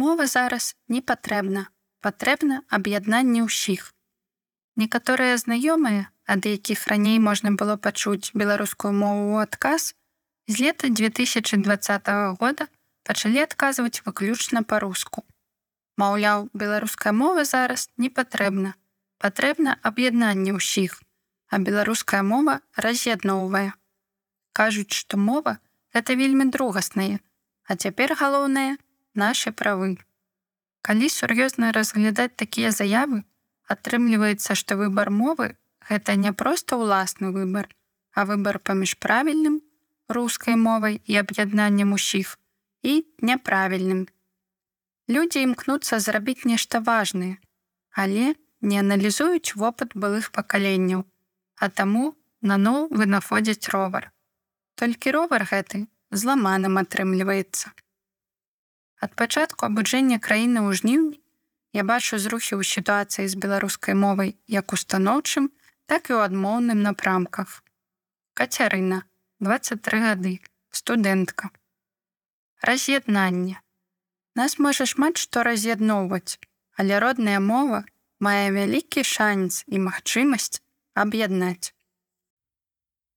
Мова зараз не патрэбна, патрэбна аб'яднанне ўсіх. Некаторыя знаёмыя, ад якіх раней можна было пачуць беларускую мову ў адказ, з лета 2020 года пачалі адказваць выключна па-руску. Маўляў, беларуская мова зараз не патрэбна. Патрэбна аб'яднанне ўсіх, а беларуская мова раз'ядноўвае. Кажуць, што мова гэта вельмі другаснае, а цяпер галоўнае нашы правы. Калі сур'ёзна разглядаць такія заявы, атрымліваецца, што выбар мовы гэта не проста ўласны выбар, а выбар паміж правільным рускай мовай і аб'яднаннем усіх і няправільным. Людзі імкнуцца зрабіць нешта важнае, але не аналізуюць вопыт былых пакаленняў, а таму наноў вынаходзяць ровар. Толькі ровар гэты зламаным атрымліваецца. Ад пачатку абуджэння краіны ў жніўні я бачу зрухі ў сітуацыі з беларускай мовай як устаноўчым, так і ў адмоўным напрамках. Кацярына, 23 гады, студэнтка. Раз'яднанне. Нас можа шмат што раз'ядноўваць, але родная мова мае вялікі шанец і магчымасць аб'яднаць.